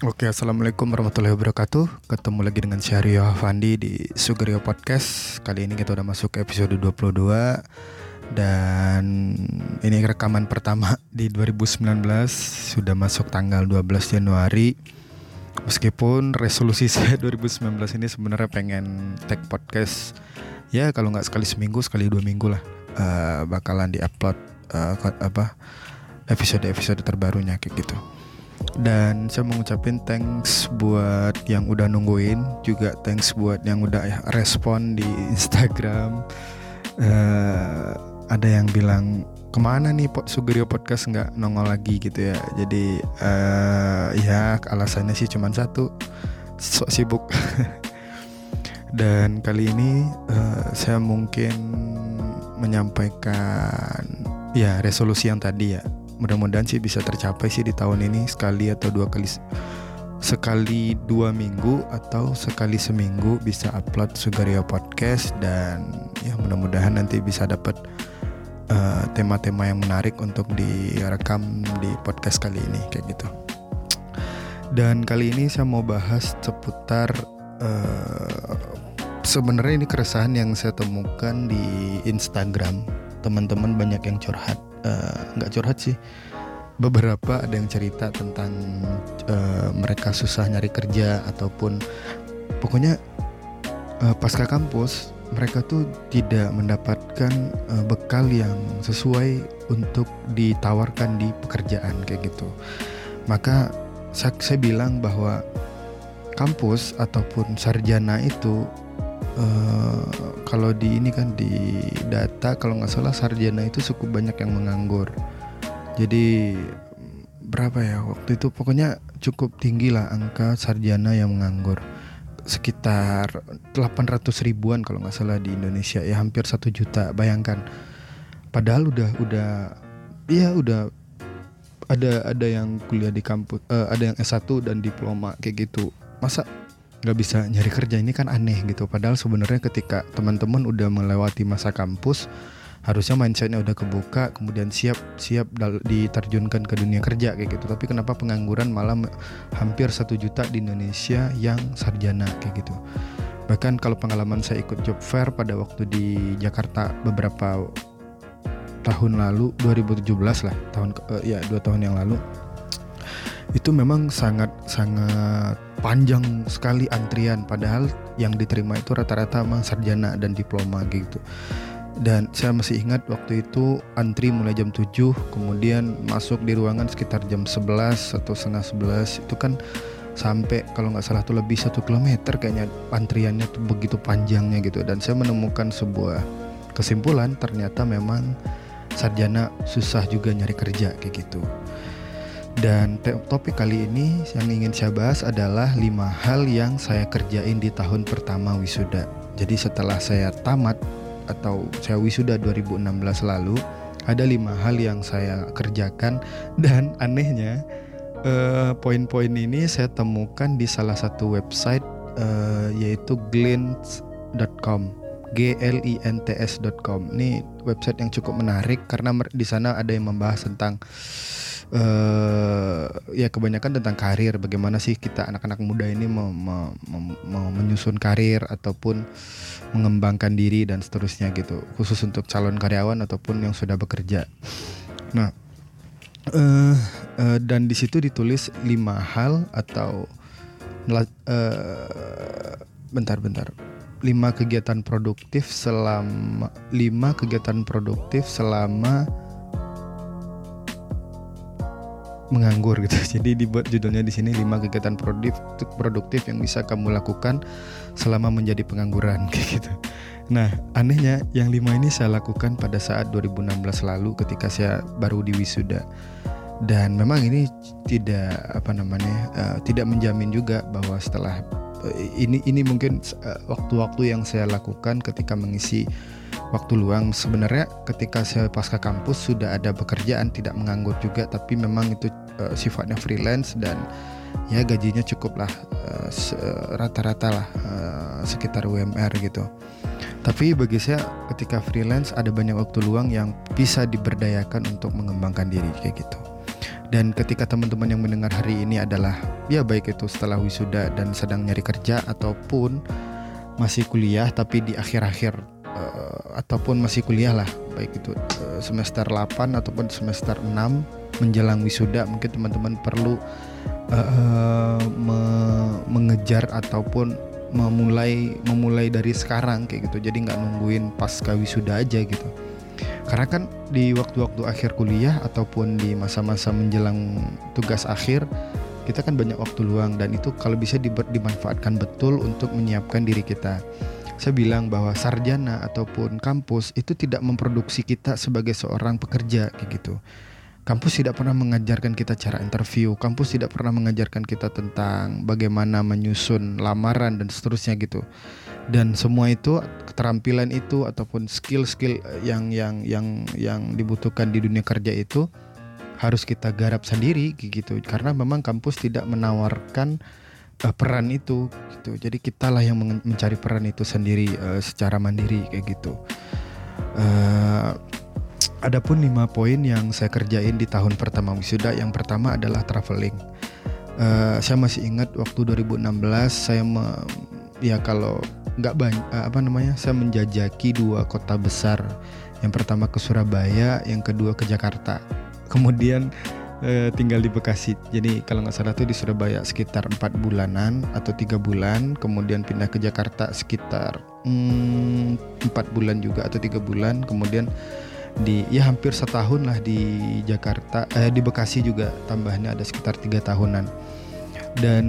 Oke, assalamualaikum warahmatullahi wabarakatuh. Ketemu lagi dengan Syahrio Hafandi di Sugerio Podcast. Kali ini kita udah masuk ke episode 22 dan ini rekaman pertama di 2019 sudah masuk tanggal 12 Januari. Meskipun resolusi saya 2019 ini sebenarnya pengen take podcast ya kalau nggak sekali seminggu sekali dua minggu lah uh, bakalan diupload uh, apa episode-episode terbarunya kayak gitu dan saya mau ngucapin thanks buat yang udah nungguin juga thanks buat yang udah respon di Instagram. Uh, ada yang bilang ke mana nih Pot Sugerio podcast? Nggak nongol lagi gitu ya. Jadi uh, ya alasannya sih cuma satu sok sibuk. Dan kali ini uh, saya mungkin menyampaikan ya resolusi yang tadi ya mudah-mudahan sih bisa tercapai sih di tahun ini sekali atau dua kali sekali dua minggu atau sekali seminggu bisa upload Sugario Podcast dan ya mudah-mudahan nanti bisa dapat eh, tema-tema yang menarik untuk direkam di podcast kali ini kayak gitu. Dan kali ini saya mau bahas seputar uh, sebenarnya ini keresahan yang saya temukan di Instagram. Teman-teman banyak yang curhat nggak uh, curhat sih. Beberapa ada yang cerita tentang uh, mereka susah nyari kerja ataupun pokoknya uh, pasca kampus mereka tuh tidak mendapatkan uh, bekal yang sesuai untuk ditawarkan di pekerjaan kayak gitu. Maka saya, saya bilang bahwa kampus ataupun sarjana itu uh, kalau di ini kan di data kalau nggak salah sarjana itu cukup banyak yang menganggur. Jadi berapa ya waktu itu? Pokoknya cukup tinggi lah angka sarjana yang menganggur. Sekitar 800 ribuan kalau nggak salah di Indonesia. Ya hampir satu juta bayangkan. Padahal udah udah iya udah ada ada yang kuliah di kampus uh, ada yang S1 dan diploma kayak gitu. Masa nggak bisa nyari kerja ini kan aneh gitu. Padahal sebenarnya ketika teman-teman udah melewati masa kampus harusnya mindsetnya udah kebuka kemudian siap siap diterjunkan ke dunia kerja kayak gitu. Tapi kenapa pengangguran malah hampir satu juta di Indonesia yang sarjana kayak gitu. Bahkan kalau pengalaman saya ikut job fair pada waktu di Jakarta beberapa tahun lalu 2017 lah tahun uh, ya dua tahun yang lalu itu memang sangat sangat panjang sekali antrian. Padahal yang diterima itu rata-rata memang sarjana dan diploma gitu. Dan saya masih ingat waktu itu antri mulai jam 7 kemudian masuk di ruangan sekitar jam 11 atau setengah 11 itu kan sampai kalau nggak salah tuh lebih satu kilometer kayaknya antriannya tuh begitu panjangnya gitu. Dan saya menemukan sebuah kesimpulan ternyata memang sarjana susah juga nyari kerja kayak gitu dan topik kali ini yang ingin saya bahas adalah lima hal yang saya kerjain di tahun pertama wisuda. Jadi setelah saya tamat atau saya wisuda 2016 lalu, ada lima hal yang saya kerjakan dan anehnya uh, poin-poin ini saya temukan di salah satu website uh, yaitu glint.com g l i n t s.com. Ini website yang cukup menarik karena di sana ada yang membahas tentang uh, ya kebanyakan tentang karir. Bagaimana sih kita anak-anak muda ini mau, mau, mau menyusun karir ataupun mengembangkan diri dan seterusnya gitu. Khusus untuk calon karyawan ataupun yang sudah bekerja. Nah uh, uh, dan di situ ditulis lima hal atau bentar-bentar lima kegiatan produktif selama lima kegiatan produktif selama menganggur gitu. Jadi dibuat judulnya di sini 5 kegiatan produktif produktif yang bisa kamu lakukan selama menjadi pengangguran kayak gitu. Nah, anehnya yang lima ini saya lakukan pada saat 2016 lalu ketika saya baru di wisuda. Dan memang ini tidak apa namanya uh, tidak menjamin juga bahwa setelah uh, ini ini mungkin eh, waktu-waktu uh, yang saya lakukan ketika mengisi waktu luang sebenarnya ketika saya pasca kampus sudah ada pekerjaan tidak menganggur juga tapi memang itu uh, sifatnya freelance dan ya gajinya cukup lah uh, rata-rata lah uh, sekitar UMR gitu. Tapi bagi saya ketika freelance ada banyak waktu luang yang bisa diberdayakan untuk mengembangkan diri kayak gitu. Dan ketika teman-teman yang mendengar hari ini adalah ya baik itu setelah wisuda dan sedang nyari kerja ataupun masih kuliah tapi di akhir-akhir uh, ataupun masih kuliah lah baik itu uh, semester 8 ataupun semester 6 menjelang wisuda mungkin teman-teman perlu uh, me mengejar ataupun memulai memulai dari sekarang kayak gitu. Jadi nggak nungguin pasca wisuda aja gitu. Karena kan di waktu-waktu akhir kuliah ataupun di masa-masa menjelang tugas akhir kita kan banyak waktu luang dan itu kalau bisa dimanfaatkan betul untuk menyiapkan diri kita. Saya bilang bahwa sarjana ataupun kampus itu tidak memproduksi kita sebagai seorang pekerja kayak gitu Kampus tidak pernah mengajarkan kita cara interview, kampus tidak pernah mengajarkan kita tentang bagaimana menyusun lamaran dan seterusnya gitu. Dan semua itu keterampilan itu ataupun skill-skill yang yang yang yang dibutuhkan di dunia kerja itu harus kita garap sendiri gitu. Karena memang kampus tidak menawarkan uh, peran itu gitu. Jadi kitalah yang mencari peran itu sendiri uh, secara mandiri kayak gitu. Uh, Adapun lima poin yang saya kerjain di tahun pertama wisuda, yang pertama adalah traveling. Uh, saya masih ingat waktu 2016 saya me, ya kalau nggak banyak uh, apa namanya saya menjajaki dua kota besar. Yang pertama ke Surabaya, yang kedua ke Jakarta. Kemudian uh, tinggal di Bekasi. Jadi kalau nggak salah tuh di Surabaya sekitar empat bulanan atau tiga bulan, kemudian pindah ke Jakarta sekitar hmm, empat mm, bulan juga atau tiga bulan, kemudian di ya hampir setahun lah di Jakarta eh, di Bekasi juga tambahnya ada sekitar tiga tahunan. Dan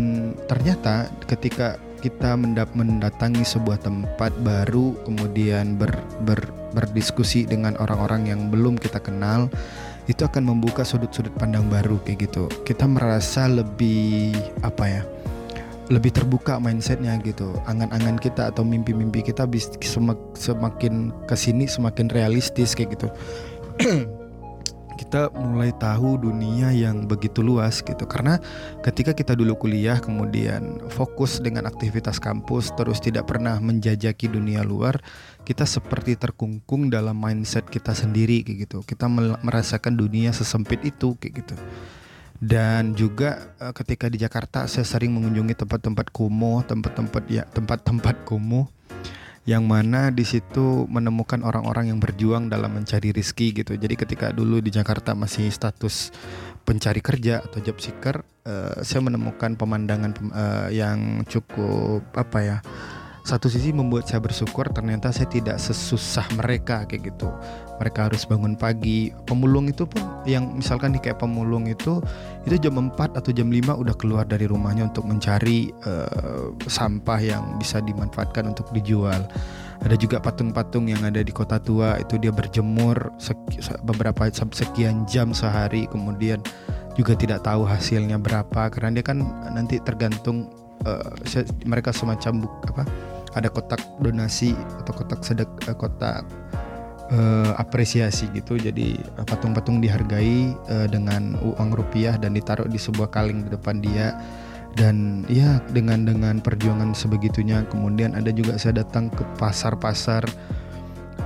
ternyata ketika kita mendatangi sebuah tempat baru kemudian ber, ber, berdiskusi dengan orang-orang yang belum kita kenal itu akan membuka sudut-sudut pandang baru kayak gitu. Kita merasa lebih apa ya lebih terbuka mindsetnya gitu. Angan-angan kita atau mimpi-mimpi kita bis, semak, semakin ke sini semakin realistis kayak gitu. Kita mulai tahu dunia yang begitu luas gitu. Karena ketika kita dulu kuliah kemudian fokus dengan aktivitas kampus terus tidak pernah menjajaki dunia luar kita seperti terkungkung dalam mindset kita sendiri kayak gitu. Kita merasakan dunia sesempit itu kayak gitu dan juga uh, ketika di Jakarta saya sering mengunjungi tempat-tempat kumuh, tempat-tempat ya tempat-tempat kumuh yang mana di situ menemukan orang-orang yang berjuang dalam mencari rizki gitu. Jadi ketika dulu di Jakarta masih status pencari kerja atau job seeker, uh, saya menemukan pemandangan uh, yang cukup apa ya? Satu sisi membuat saya bersyukur ternyata saya tidak sesusah mereka kayak gitu. Mereka harus bangun pagi. Pemulung itu pun yang misalkan nih kayak pemulung itu itu jam 4 atau jam 5 udah keluar dari rumahnya untuk mencari uh, sampah yang bisa dimanfaatkan untuk dijual. Ada juga patung-patung yang ada di kota tua itu dia berjemur beberapa sekian jam sehari. Kemudian juga tidak tahu hasilnya berapa karena dia kan nanti tergantung uh, mereka semacam buk apa ada kotak donasi atau kotak sedek uh, kotak uh, apresiasi gitu. Jadi uh, patung-patung dihargai uh, dengan uang rupiah dan ditaruh di sebuah kaleng di depan dia. Dan ya dengan dengan perjuangan sebegitunya kemudian ada juga saya datang ke pasar-pasar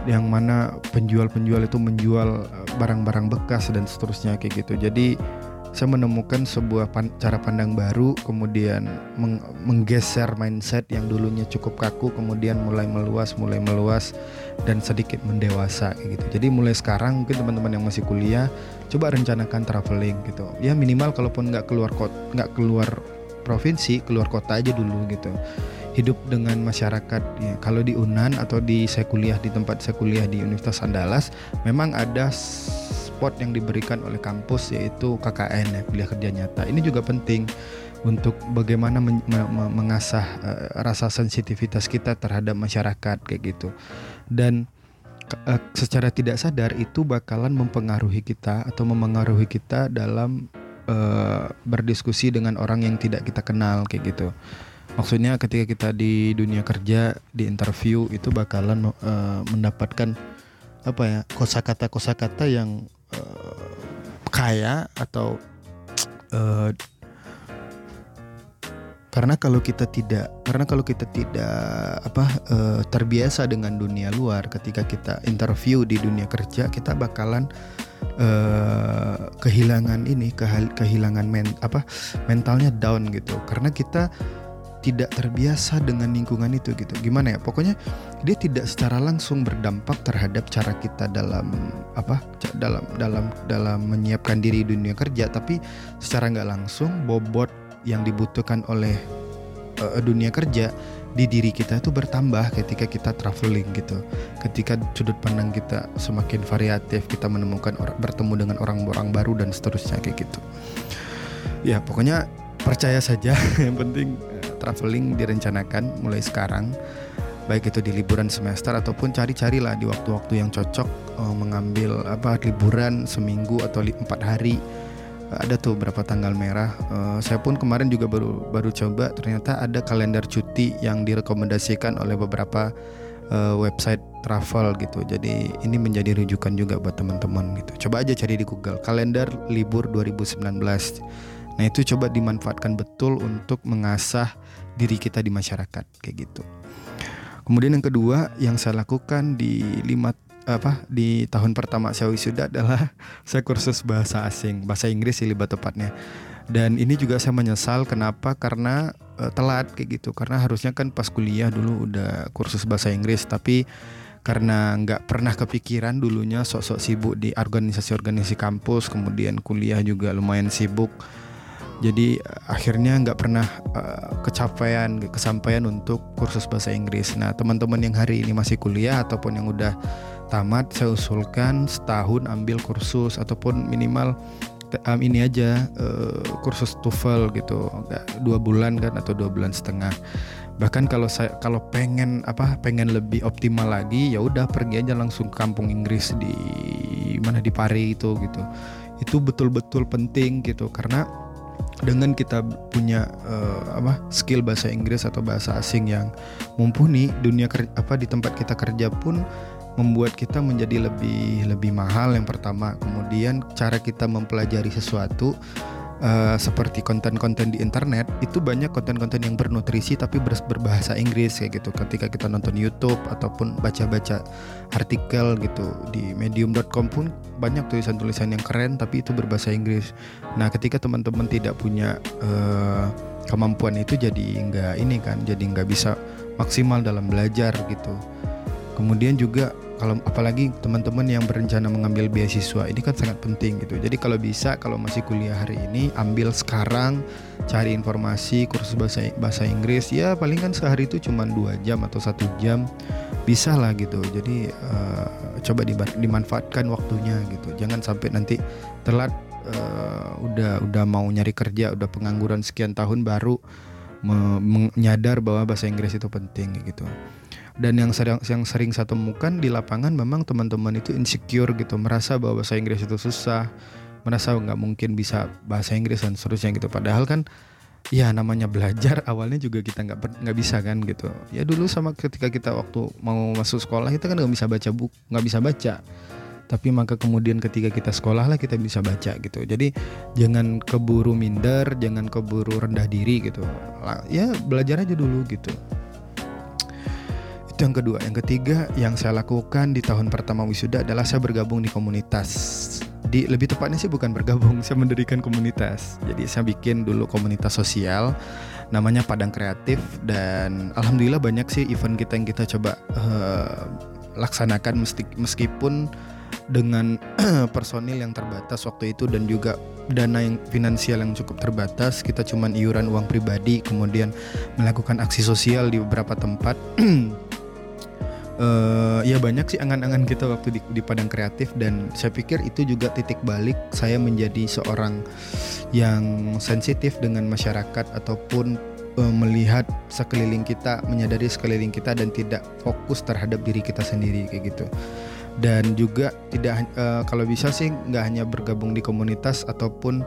yang mana penjual-penjual itu menjual barang-barang bekas dan seterusnya kayak gitu. Jadi saya menemukan sebuah pan cara pandang baru kemudian meng menggeser mindset yang dulunya cukup kaku kemudian mulai meluas mulai meluas dan sedikit mendewasa gitu. Jadi mulai sekarang mungkin teman-teman yang masih kuliah coba rencanakan traveling gitu. Ya minimal kalaupun nggak keluar nggak keluar provinsi keluar kota aja dulu gitu. Hidup dengan masyarakat ya, kalau di Unan atau di saya kuliah di tempat saya kuliah di Universitas Andalas memang ada support yang diberikan oleh kampus yaitu KKN ya kuliah kerja nyata. Ini juga penting untuk bagaimana men mengasah uh, rasa sensitivitas kita terhadap masyarakat kayak gitu. Dan uh, secara tidak sadar itu bakalan mempengaruhi kita atau memengaruhi kita dalam uh, berdiskusi dengan orang yang tidak kita kenal kayak gitu. Maksudnya ketika kita di dunia kerja di interview itu bakalan uh, mendapatkan apa ya kosakata kosakata yang uh, kaya atau uh, karena kalau kita tidak karena kalau kita tidak apa uh, terbiasa dengan dunia luar ketika kita interview di dunia kerja kita bakalan uh, kehilangan ini kehilangan men apa mentalnya down gitu. Karena kita tidak terbiasa dengan lingkungan itu gitu gimana ya pokoknya dia tidak secara langsung berdampak terhadap cara kita dalam apa dalam dalam dalam menyiapkan diri dunia kerja tapi secara nggak langsung bobot yang dibutuhkan oleh uh, dunia kerja di diri kita itu bertambah ketika kita traveling gitu. Ketika sudut pandang kita semakin variatif, kita menemukan orang bertemu dengan orang-orang baru dan seterusnya kayak gitu. Ya, pokoknya percaya saja yang penting traveling direncanakan mulai sekarang baik itu di liburan semester ataupun cari-carilah di waktu-waktu yang cocok uh, mengambil apa liburan seminggu atau empat hari. Ada tuh berapa tanggal merah. Uh, saya pun kemarin juga baru baru coba ternyata ada kalender cuti yang direkomendasikan oleh beberapa uh, website travel gitu. Jadi ini menjadi rujukan juga buat teman-teman gitu. Coba aja cari di Google kalender libur 2019 nah itu coba dimanfaatkan betul untuk mengasah diri kita di masyarakat kayak gitu. Kemudian yang kedua yang saya lakukan di lima apa di tahun pertama saya wisuda adalah saya kursus bahasa asing bahasa Inggris sih lebih tepatnya. Dan ini juga saya menyesal kenapa? Karena uh, telat kayak gitu. Karena harusnya kan pas kuliah dulu udah kursus bahasa Inggris tapi karena nggak pernah kepikiran dulunya sok-sok sibuk di organisasi-organisasi kampus kemudian kuliah juga lumayan sibuk jadi akhirnya nggak pernah uh, kecapaian kesampaian untuk kursus bahasa Inggris. Nah teman-teman yang hari ini masih kuliah ataupun yang udah tamat saya usulkan setahun ambil kursus ataupun minimal um, ini aja uh, kursus TOEFL gitu. Dua bulan kan atau dua bulan setengah. Bahkan kalau saya kalau pengen apa pengen lebih optimal lagi ya udah pergi aja langsung ke kampung Inggris di mana di Pari itu gitu. Itu betul-betul penting gitu karena dengan kita punya uh, apa skill bahasa Inggris atau bahasa asing yang mumpuni dunia kerja, apa di tempat kita kerja pun membuat kita menjadi lebih lebih mahal yang pertama. Kemudian cara kita mempelajari sesuatu uh, seperti konten-konten di internet itu banyak konten-konten yang bernutrisi tapi ber berbahasa Inggris kayak gitu. Ketika kita nonton YouTube ataupun baca-baca artikel gitu di medium.com pun banyak tulisan-tulisan yang keren tapi itu berbahasa Inggris. Nah ketika teman-teman tidak punya uh, kemampuan itu jadi nggak ini kan jadi nggak bisa maksimal dalam belajar gitu. Kemudian juga kalau apalagi teman-teman yang berencana mengambil beasiswa ini kan sangat penting gitu. Jadi kalau bisa kalau masih kuliah hari ini ambil sekarang cari informasi kursus bahasa bahasa Inggris ya paling kan sehari itu cuma dua jam atau satu jam bisa lah gitu. Jadi uh, coba dimanfaatkan waktunya gitu. Jangan sampai nanti telat uh, udah udah mau nyari kerja udah pengangguran sekian tahun baru menyadar bahwa bahasa Inggris itu penting gitu dan yang sering yang sering saya temukan di lapangan memang teman-teman itu insecure gitu merasa bahwa bahasa Inggris itu susah merasa nggak mungkin bisa bahasa Inggris dan seterusnya gitu. Padahal kan ya namanya belajar awalnya juga kita nggak nggak bisa kan gitu. Ya dulu sama ketika kita waktu mau masuk sekolah kita kan nggak bisa baca buku nggak bisa baca. Tapi maka kemudian ketika kita sekolah lah kita bisa baca gitu. Jadi jangan keburu minder jangan keburu rendah diri gitu. Ya belajar aja dulu gitu itu yang kedua. Yang ketiga yang saya lakukan di tahun pertama wisuda adalah saya bergabung di komunitas. Di lebih tepatnya sih bukan bergabung, saya mendirikan komunitas. Jadi saya bikin dulu komunitas sosial namanya Padang Kreatif dan alhamdulillah banyak sih event kita yang kita coba uh, laksanakan meskipun dengan personil yang terbatas waktu itu dan juga dana yang finansial yang cukup terbatas kita cuman iuran uang pribadi kemudian melakukan aksi sosial di beberapa tempat uh, ya banyak sih angan-angan kita waktu di, di Padang Kreatif. Dan saya pikir itu juga titik balik saya menjadi seorang yang sensitif dengan masyarakat ataupun uh, melihat sekeliling kita, menyadari sekeliling kita dan tidak fokus terhadap diri kita sendiri kayak gitu dan juga tidak uh, kalau bisa sih nggak hanya bergabung di komunitas ataupun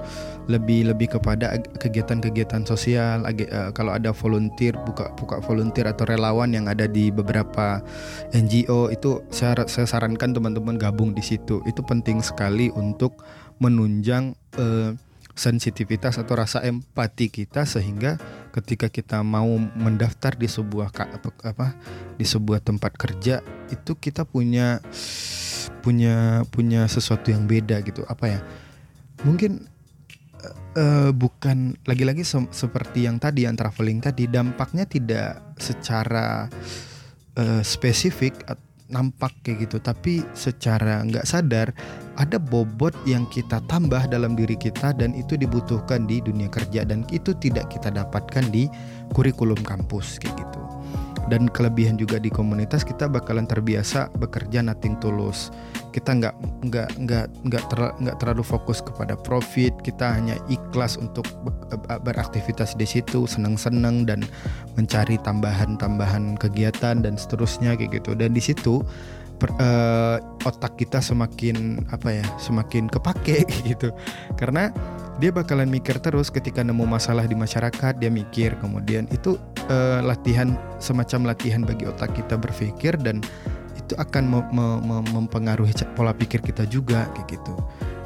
lebih lebih kepada kegiatan-kegiatan sosial uh, kalau ada volunteer buka buka volunteer atau relawan yang ada di beberapa NGO itu saya saya sarankan teman-teman gabung di situ. Itu penting sekali untuk menunjang uh, sensitivitas atau rasa empati kita sehingga ketika kita mau mendaftar di sebuah apa di sebuah tempat kerja itu kita punya punya punya sesuatu yang beda gitu. Apa ya? Mungkin uh, bukan lagi-lagi se seperti yang tadi yang traveling tadi dampaknya tidak secara uh, spesifik nampak kayak gitu. Tapi secara nggak sadar ada bobot yang kita tambah dalam diri kita dan itu dibutuhkan di dunia kerja dan itu tidak kita dapatkan di kurikulum kampus kayak gitu dan kelebihan juga di komunitas kita bakalan terbiasa bekerja nothing tulus kita nggak nggak nggak nggak ter, nggak terlalu fokus kepada profit. Kita hanya ikhlas untuk beraktivitas di situ seneng-seneng dan mencari tambahan-tambahan kegiatan dan seterusnya kayak gitu. Dan di situ per, uh, otak kita semakin apa ya semakin kepake gitu. Karena dia bakalan mikir terus ketika nemu masalah di masyarakat dia mikir kemudian itu uh, latihan semacam latihan bagi otak kita berpikir dan itu akan me me me mempengaruhi pola pikir kita juga kayak gitu.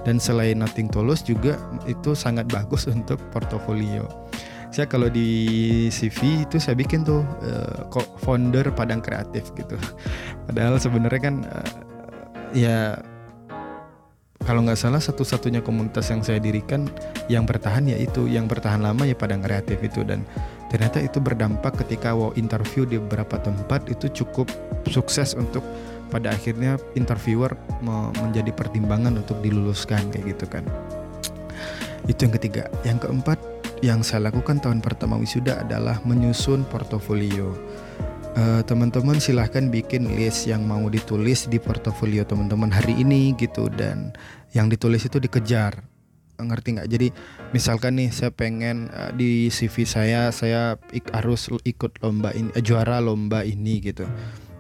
Dan selain nothing tulus juga itu sangat bagus untuk portofolio. Saya kalau di CV itu saya bikin tuh uh, founder Padang Kreatif gitu. Padahal sebenarnya kan uh, ya kalau nggak salah satu-satunya komunitas yang saya dirikan yang bertahan ya itu yang bertahan lama ya pada kreatif itu. Dan ternyata itu berdampak ketika wow interview di beberapa tempat itu cukup sukses untuk pada akhirnya interviewer menjadi pertimbangan untuk diluluskan kayak gitu kan. Itu yang ketiga. Yang keempat yang saya lakukan tahun pertama wisuda adalah menyusun portofolio uh, teman-teman silahkan bikin list yang mau ditulis di portofolio teman-teman hari ini gitu. Dan yang ditulis itu dikejar. Ngerti nggak? Jadi misalkan nih saya pengen uh, di CV saya saya ik harus ikut lomba ini uh, juara lomba ini gitu.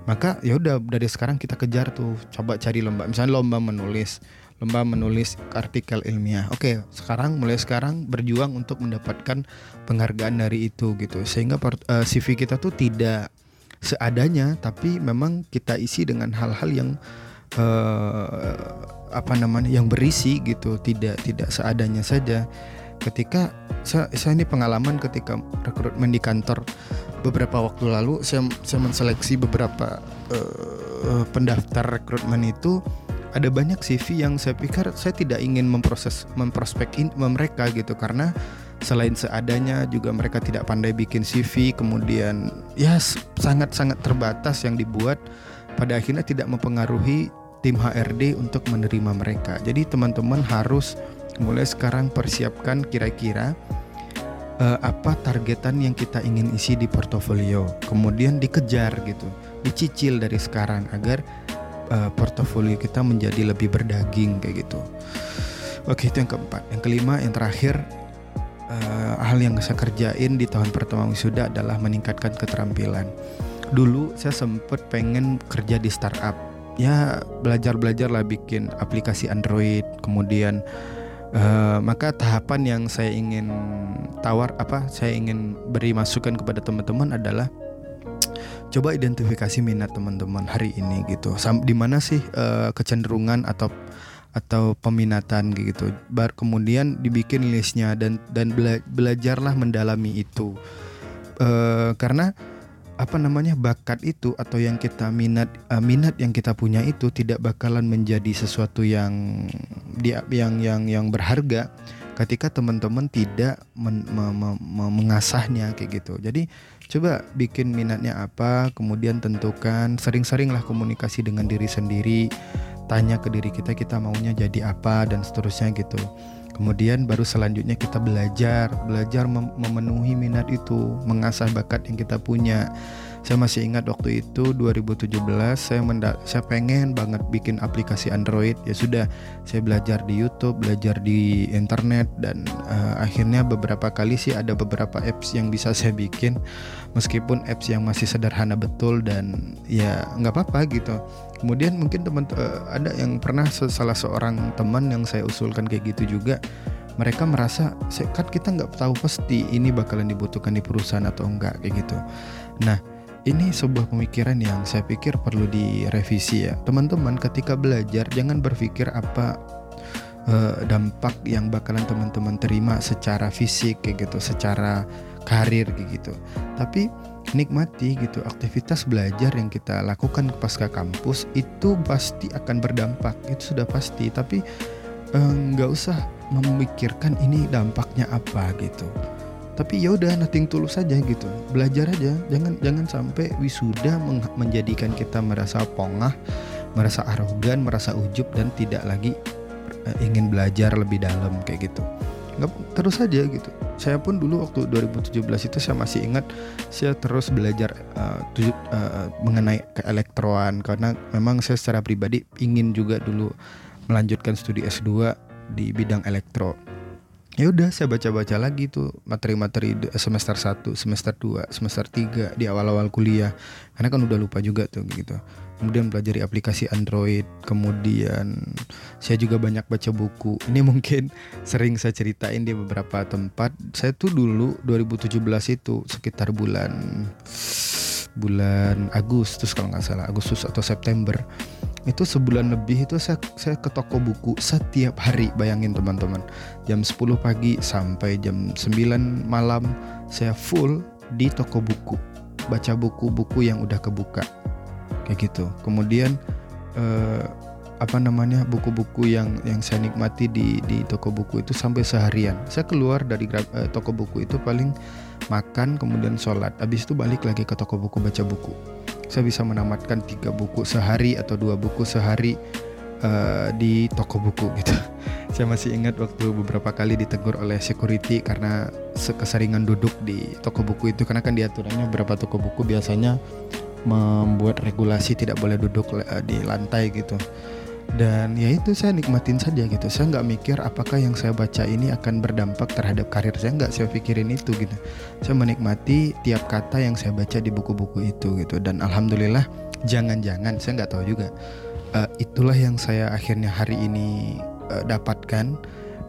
Maka ya udah dari sekarang kita kejar tuh coba cari lomba. Misalnya lomba menulis lomba menulis artikel ilmiah. Oke sekarang mulai sekarang berjuang untuk mendapatkan penghargaan dari itu gitu. Sehingga uh, CV kita tuh tidak seadanya tapi memang kita isi dengan hal-hal yang uh, apa namanya yang berisi gitu tidak tidak seadanya saja. Ketika saya, saya ini pengalaman ketika rekrutmen di kantor beberapa waktu lalu saya saya menseleksi beberapa uh, pendaftar rekrutmen itu ada banyak CV yang saya pikir saya tidak ingin memproses memprospek mereka gitu. Karena selain seadanya juga mereka tidak pandai bikin CV kemudian ya sangat-sangat terbatas yang dibuat pada akhirnya tidak mempengaruhi tim HRD untuk menerima mereka. Jadi teman-teman harus mulai sekarang persiapkan kira-kira uh, apa targetan yang kita ingin isi di portofolio. Kemudian dikejar gitu dicicil dari sekarang agar uh, portofolio kita menjadi lebih berdaging kayak gitu. Oke itu yang keempat. Yang kelima yang terakhir uh, hal yang saya kerjain di tahun pertama wisuda adalah meningkatkan keterampilan. Dulu saya sempat pengen kerja di startup. Ya belajar-belajar lah bikin aplikasi Android, kemudian uh, maka tahapan yang saya ingin tawar apa saya ingin beri masukan kepada teman-teman adalah coba identifikasi minat teman-teman hari ini gitu. Di mana sih uh, kecenderungan atau atau peminatan gitu. Bar kemudian dibikin listnya dan dan bela belajarlah mendalami itu. E, karena apa namanya bakat itu atau yang kita minat uh, minat yang kita punya itu tidak bakalan menjadi sesuatu yang dia yang yang yang berharga ketika teman-teman tidak men, me, me, me, mengasahnya kayak gitu. Jadi coba bikin minatnya apa, kemudian tentukan sering-seringlah komunikasi dengan diri sendiri tanya ke diri kita kita maunya jadi apa dan seterusnya gitu. Kemudian baru selanjutnya kita belajar belajar mem memenuhi minat itu mengasah bakat yang kita punya. Saya masih ingat waktu itu 2017 saya menda saya pengen banget bikin aplikasi Android. Ya sudah saya belajar di YouTube belajar di internet dan uh, akhirnya beberapa kali sih ada beberapa apps yang bisa saya bikin. Meskipun apps yang masih sederhana betul dan ya nggak apa-apa gitu kemudian mungkin teman uh, ada yang pernah salah seorang teman yang saya usulkan kayak gitu juga mereka merasa kan kita nggak tahu pasti ini bakalan dibutuhkan di perusahaan atau enggak kayak gitu nah ini sebuah pemikiran yang saya pikir perlu direvisi ya. Teman-teman ketika belajar jangan berpikir apa uh, dampak yang bakalan teman-teman terima secara fisik kayak gitu, secara karir gitu tapi nikmati gitu. Aktivitas belajar yang kita lakukan pasca kampus itu pasti akan berdampak. Itu sudah pasti. Tapi eh, nggak eh, usah memikirkan ini dampaknya apa gitu. Tapi ya udah nothing tulus saja gitu. Belajar aja. Jangan jangan sampai wisuda menjadikan kita merasa pongah merasa arogan merasa ujub dan tidak lagi uh, ingin belajar lebih dalam kayak gitu nggak terus saja gitu saya pun dulu waktu 2017 itu saya masih ingat saya terus belajar uh, uh, mengenai keelektroan karena memang saya secara pribadi ingin juga dulu melanjutkan studi S2 di bidang elektro ya udah saya baca-baca lagi tuh materi-materi semester 1, semester 2, semester 3 di awal-awal kuliah. Karena kan udah lupa juga tuh gitu. Kemudian pelajari aplikasi Android, kemudian saya juga banyak baca buku. Ini mungkin sering saya ceritain di beberapa tempat. Saya tuh dulu 2017 itu sekitar bulan bulan Agustus kalau nggak salah, Agustus atau September itu sebulan lebih itu saya saya ke toko buku setiap hari bayangin teman-teman jam 10 pagi sampai jam 9 malam saya full di toko buku baca buku-buku yang udah kebuka kayak gitu. Kemudian eh, apa namanya buku-buku yang yang saya nikmati di di toko buku itu sampai seharian. Saya keluar dari eh, toko buku itu paling makan kemudian sholat. Habis itu balik lagi ke toko buku baca buku. Saya bisa menamatkan tiga buku sehari atau dua buku sehari uh, di toko buku gitu. saya masih ingat waktu beberapa kali ditegur oleh security karena keseringan duduk di toko buku itu. Karena kan diaturannya beberapa toko buku biasanya membuat regulasi tidak boleh duduk uh, di lantai gitu. Dan ya itu saya nikmatin saja gitu. Saya nggak mikir apakah yang saya baca ini akan berdampak terhadap karir saya. Nggak saya pikirin itu gitu. Saya menikmati tiap kata yang saya baca di buku-buku itu gitu. Dan alhamdulillah jangan-jangan saya nggak tahu juga uh, itulah yang saya akhirnya hari ini uh, dapatkan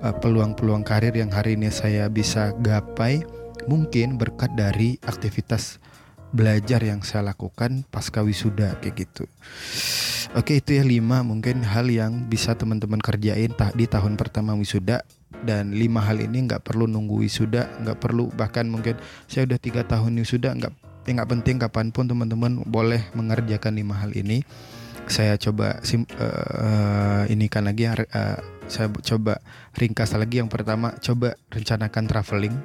uh, peluang-peluang karir yang hari ini saya bisa gapai mungkin berkat dari aktivitas belajar yang saya lakukan pasca wisuda kayak gitu. Oke itu ya lima mungkin hal yang bisa teman-teman kerjain di tahun pertama wisuda. Dan lima hal ini nggak perlu nunggu wisuda nggak perlu bahkan mungkin saya udah tiga tahun wisuda nggak ya nggak penting kapan pun teman-teman boleh mengerjakan lima hal ini. Saya coba sim, uh, ini kan lagi uh, saya coba ringkas lagi. Yang pertama coba rencanakan traveling.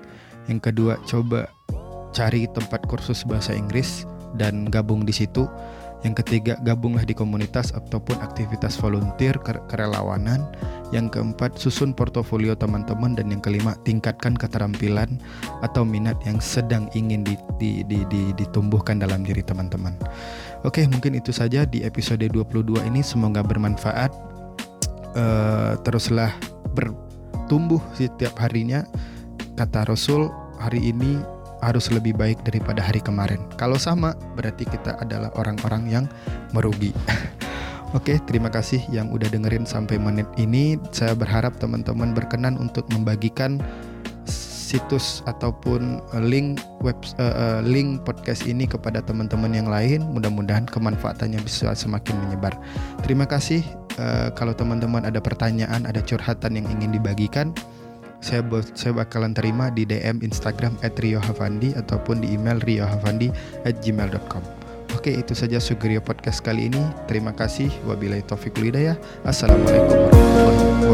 Yang kedua coba cari tempat kursus bahasa Inggris dan gabung di situ yang ketiga, gabunglah di komunitas ataupun aktivitas volunteer kerelawanan. Yang keempat, susun portofolio teman-teman dan yang kelima, tingkatkan keterampilan atau minat yang sedang ingin di, di, di, di, ditumbuhkan dalam diri teman-teman. Oke, mungkin itu saja di episode 22 ini semoga bermanfaat. Uh, teruslah bertumbuh setiap harinya. Kata Rasul, hari ini harus lebih baik daripada hari kemarin. Kalau sama, berarti kita adalah orang-orang yang merugi. Oke, terima kasih yang udah dengerin sampai menit ini. Saya berharap teman-teman berkenan untuk membagikan situs ataupun eh, link web uh, link podcast ini kepada teman-teman yang lain. Mudah-mudahan kemanfaatannya bisa semakin menyebar. Terima kasih. Uh, kalau teman-teman ada pertanyaan, ada curhatan yang ingin dibagikan, saya saya bakalan terima di DM Instagram @riohavandi ataupun di email riohavandi@gmail.com. Oke, itu saja Sugrio Podcast kali ini. Terima kasih. Wabillahi taufiq hidayah. Assalamualaikum warahmatullahi wabarakatuh.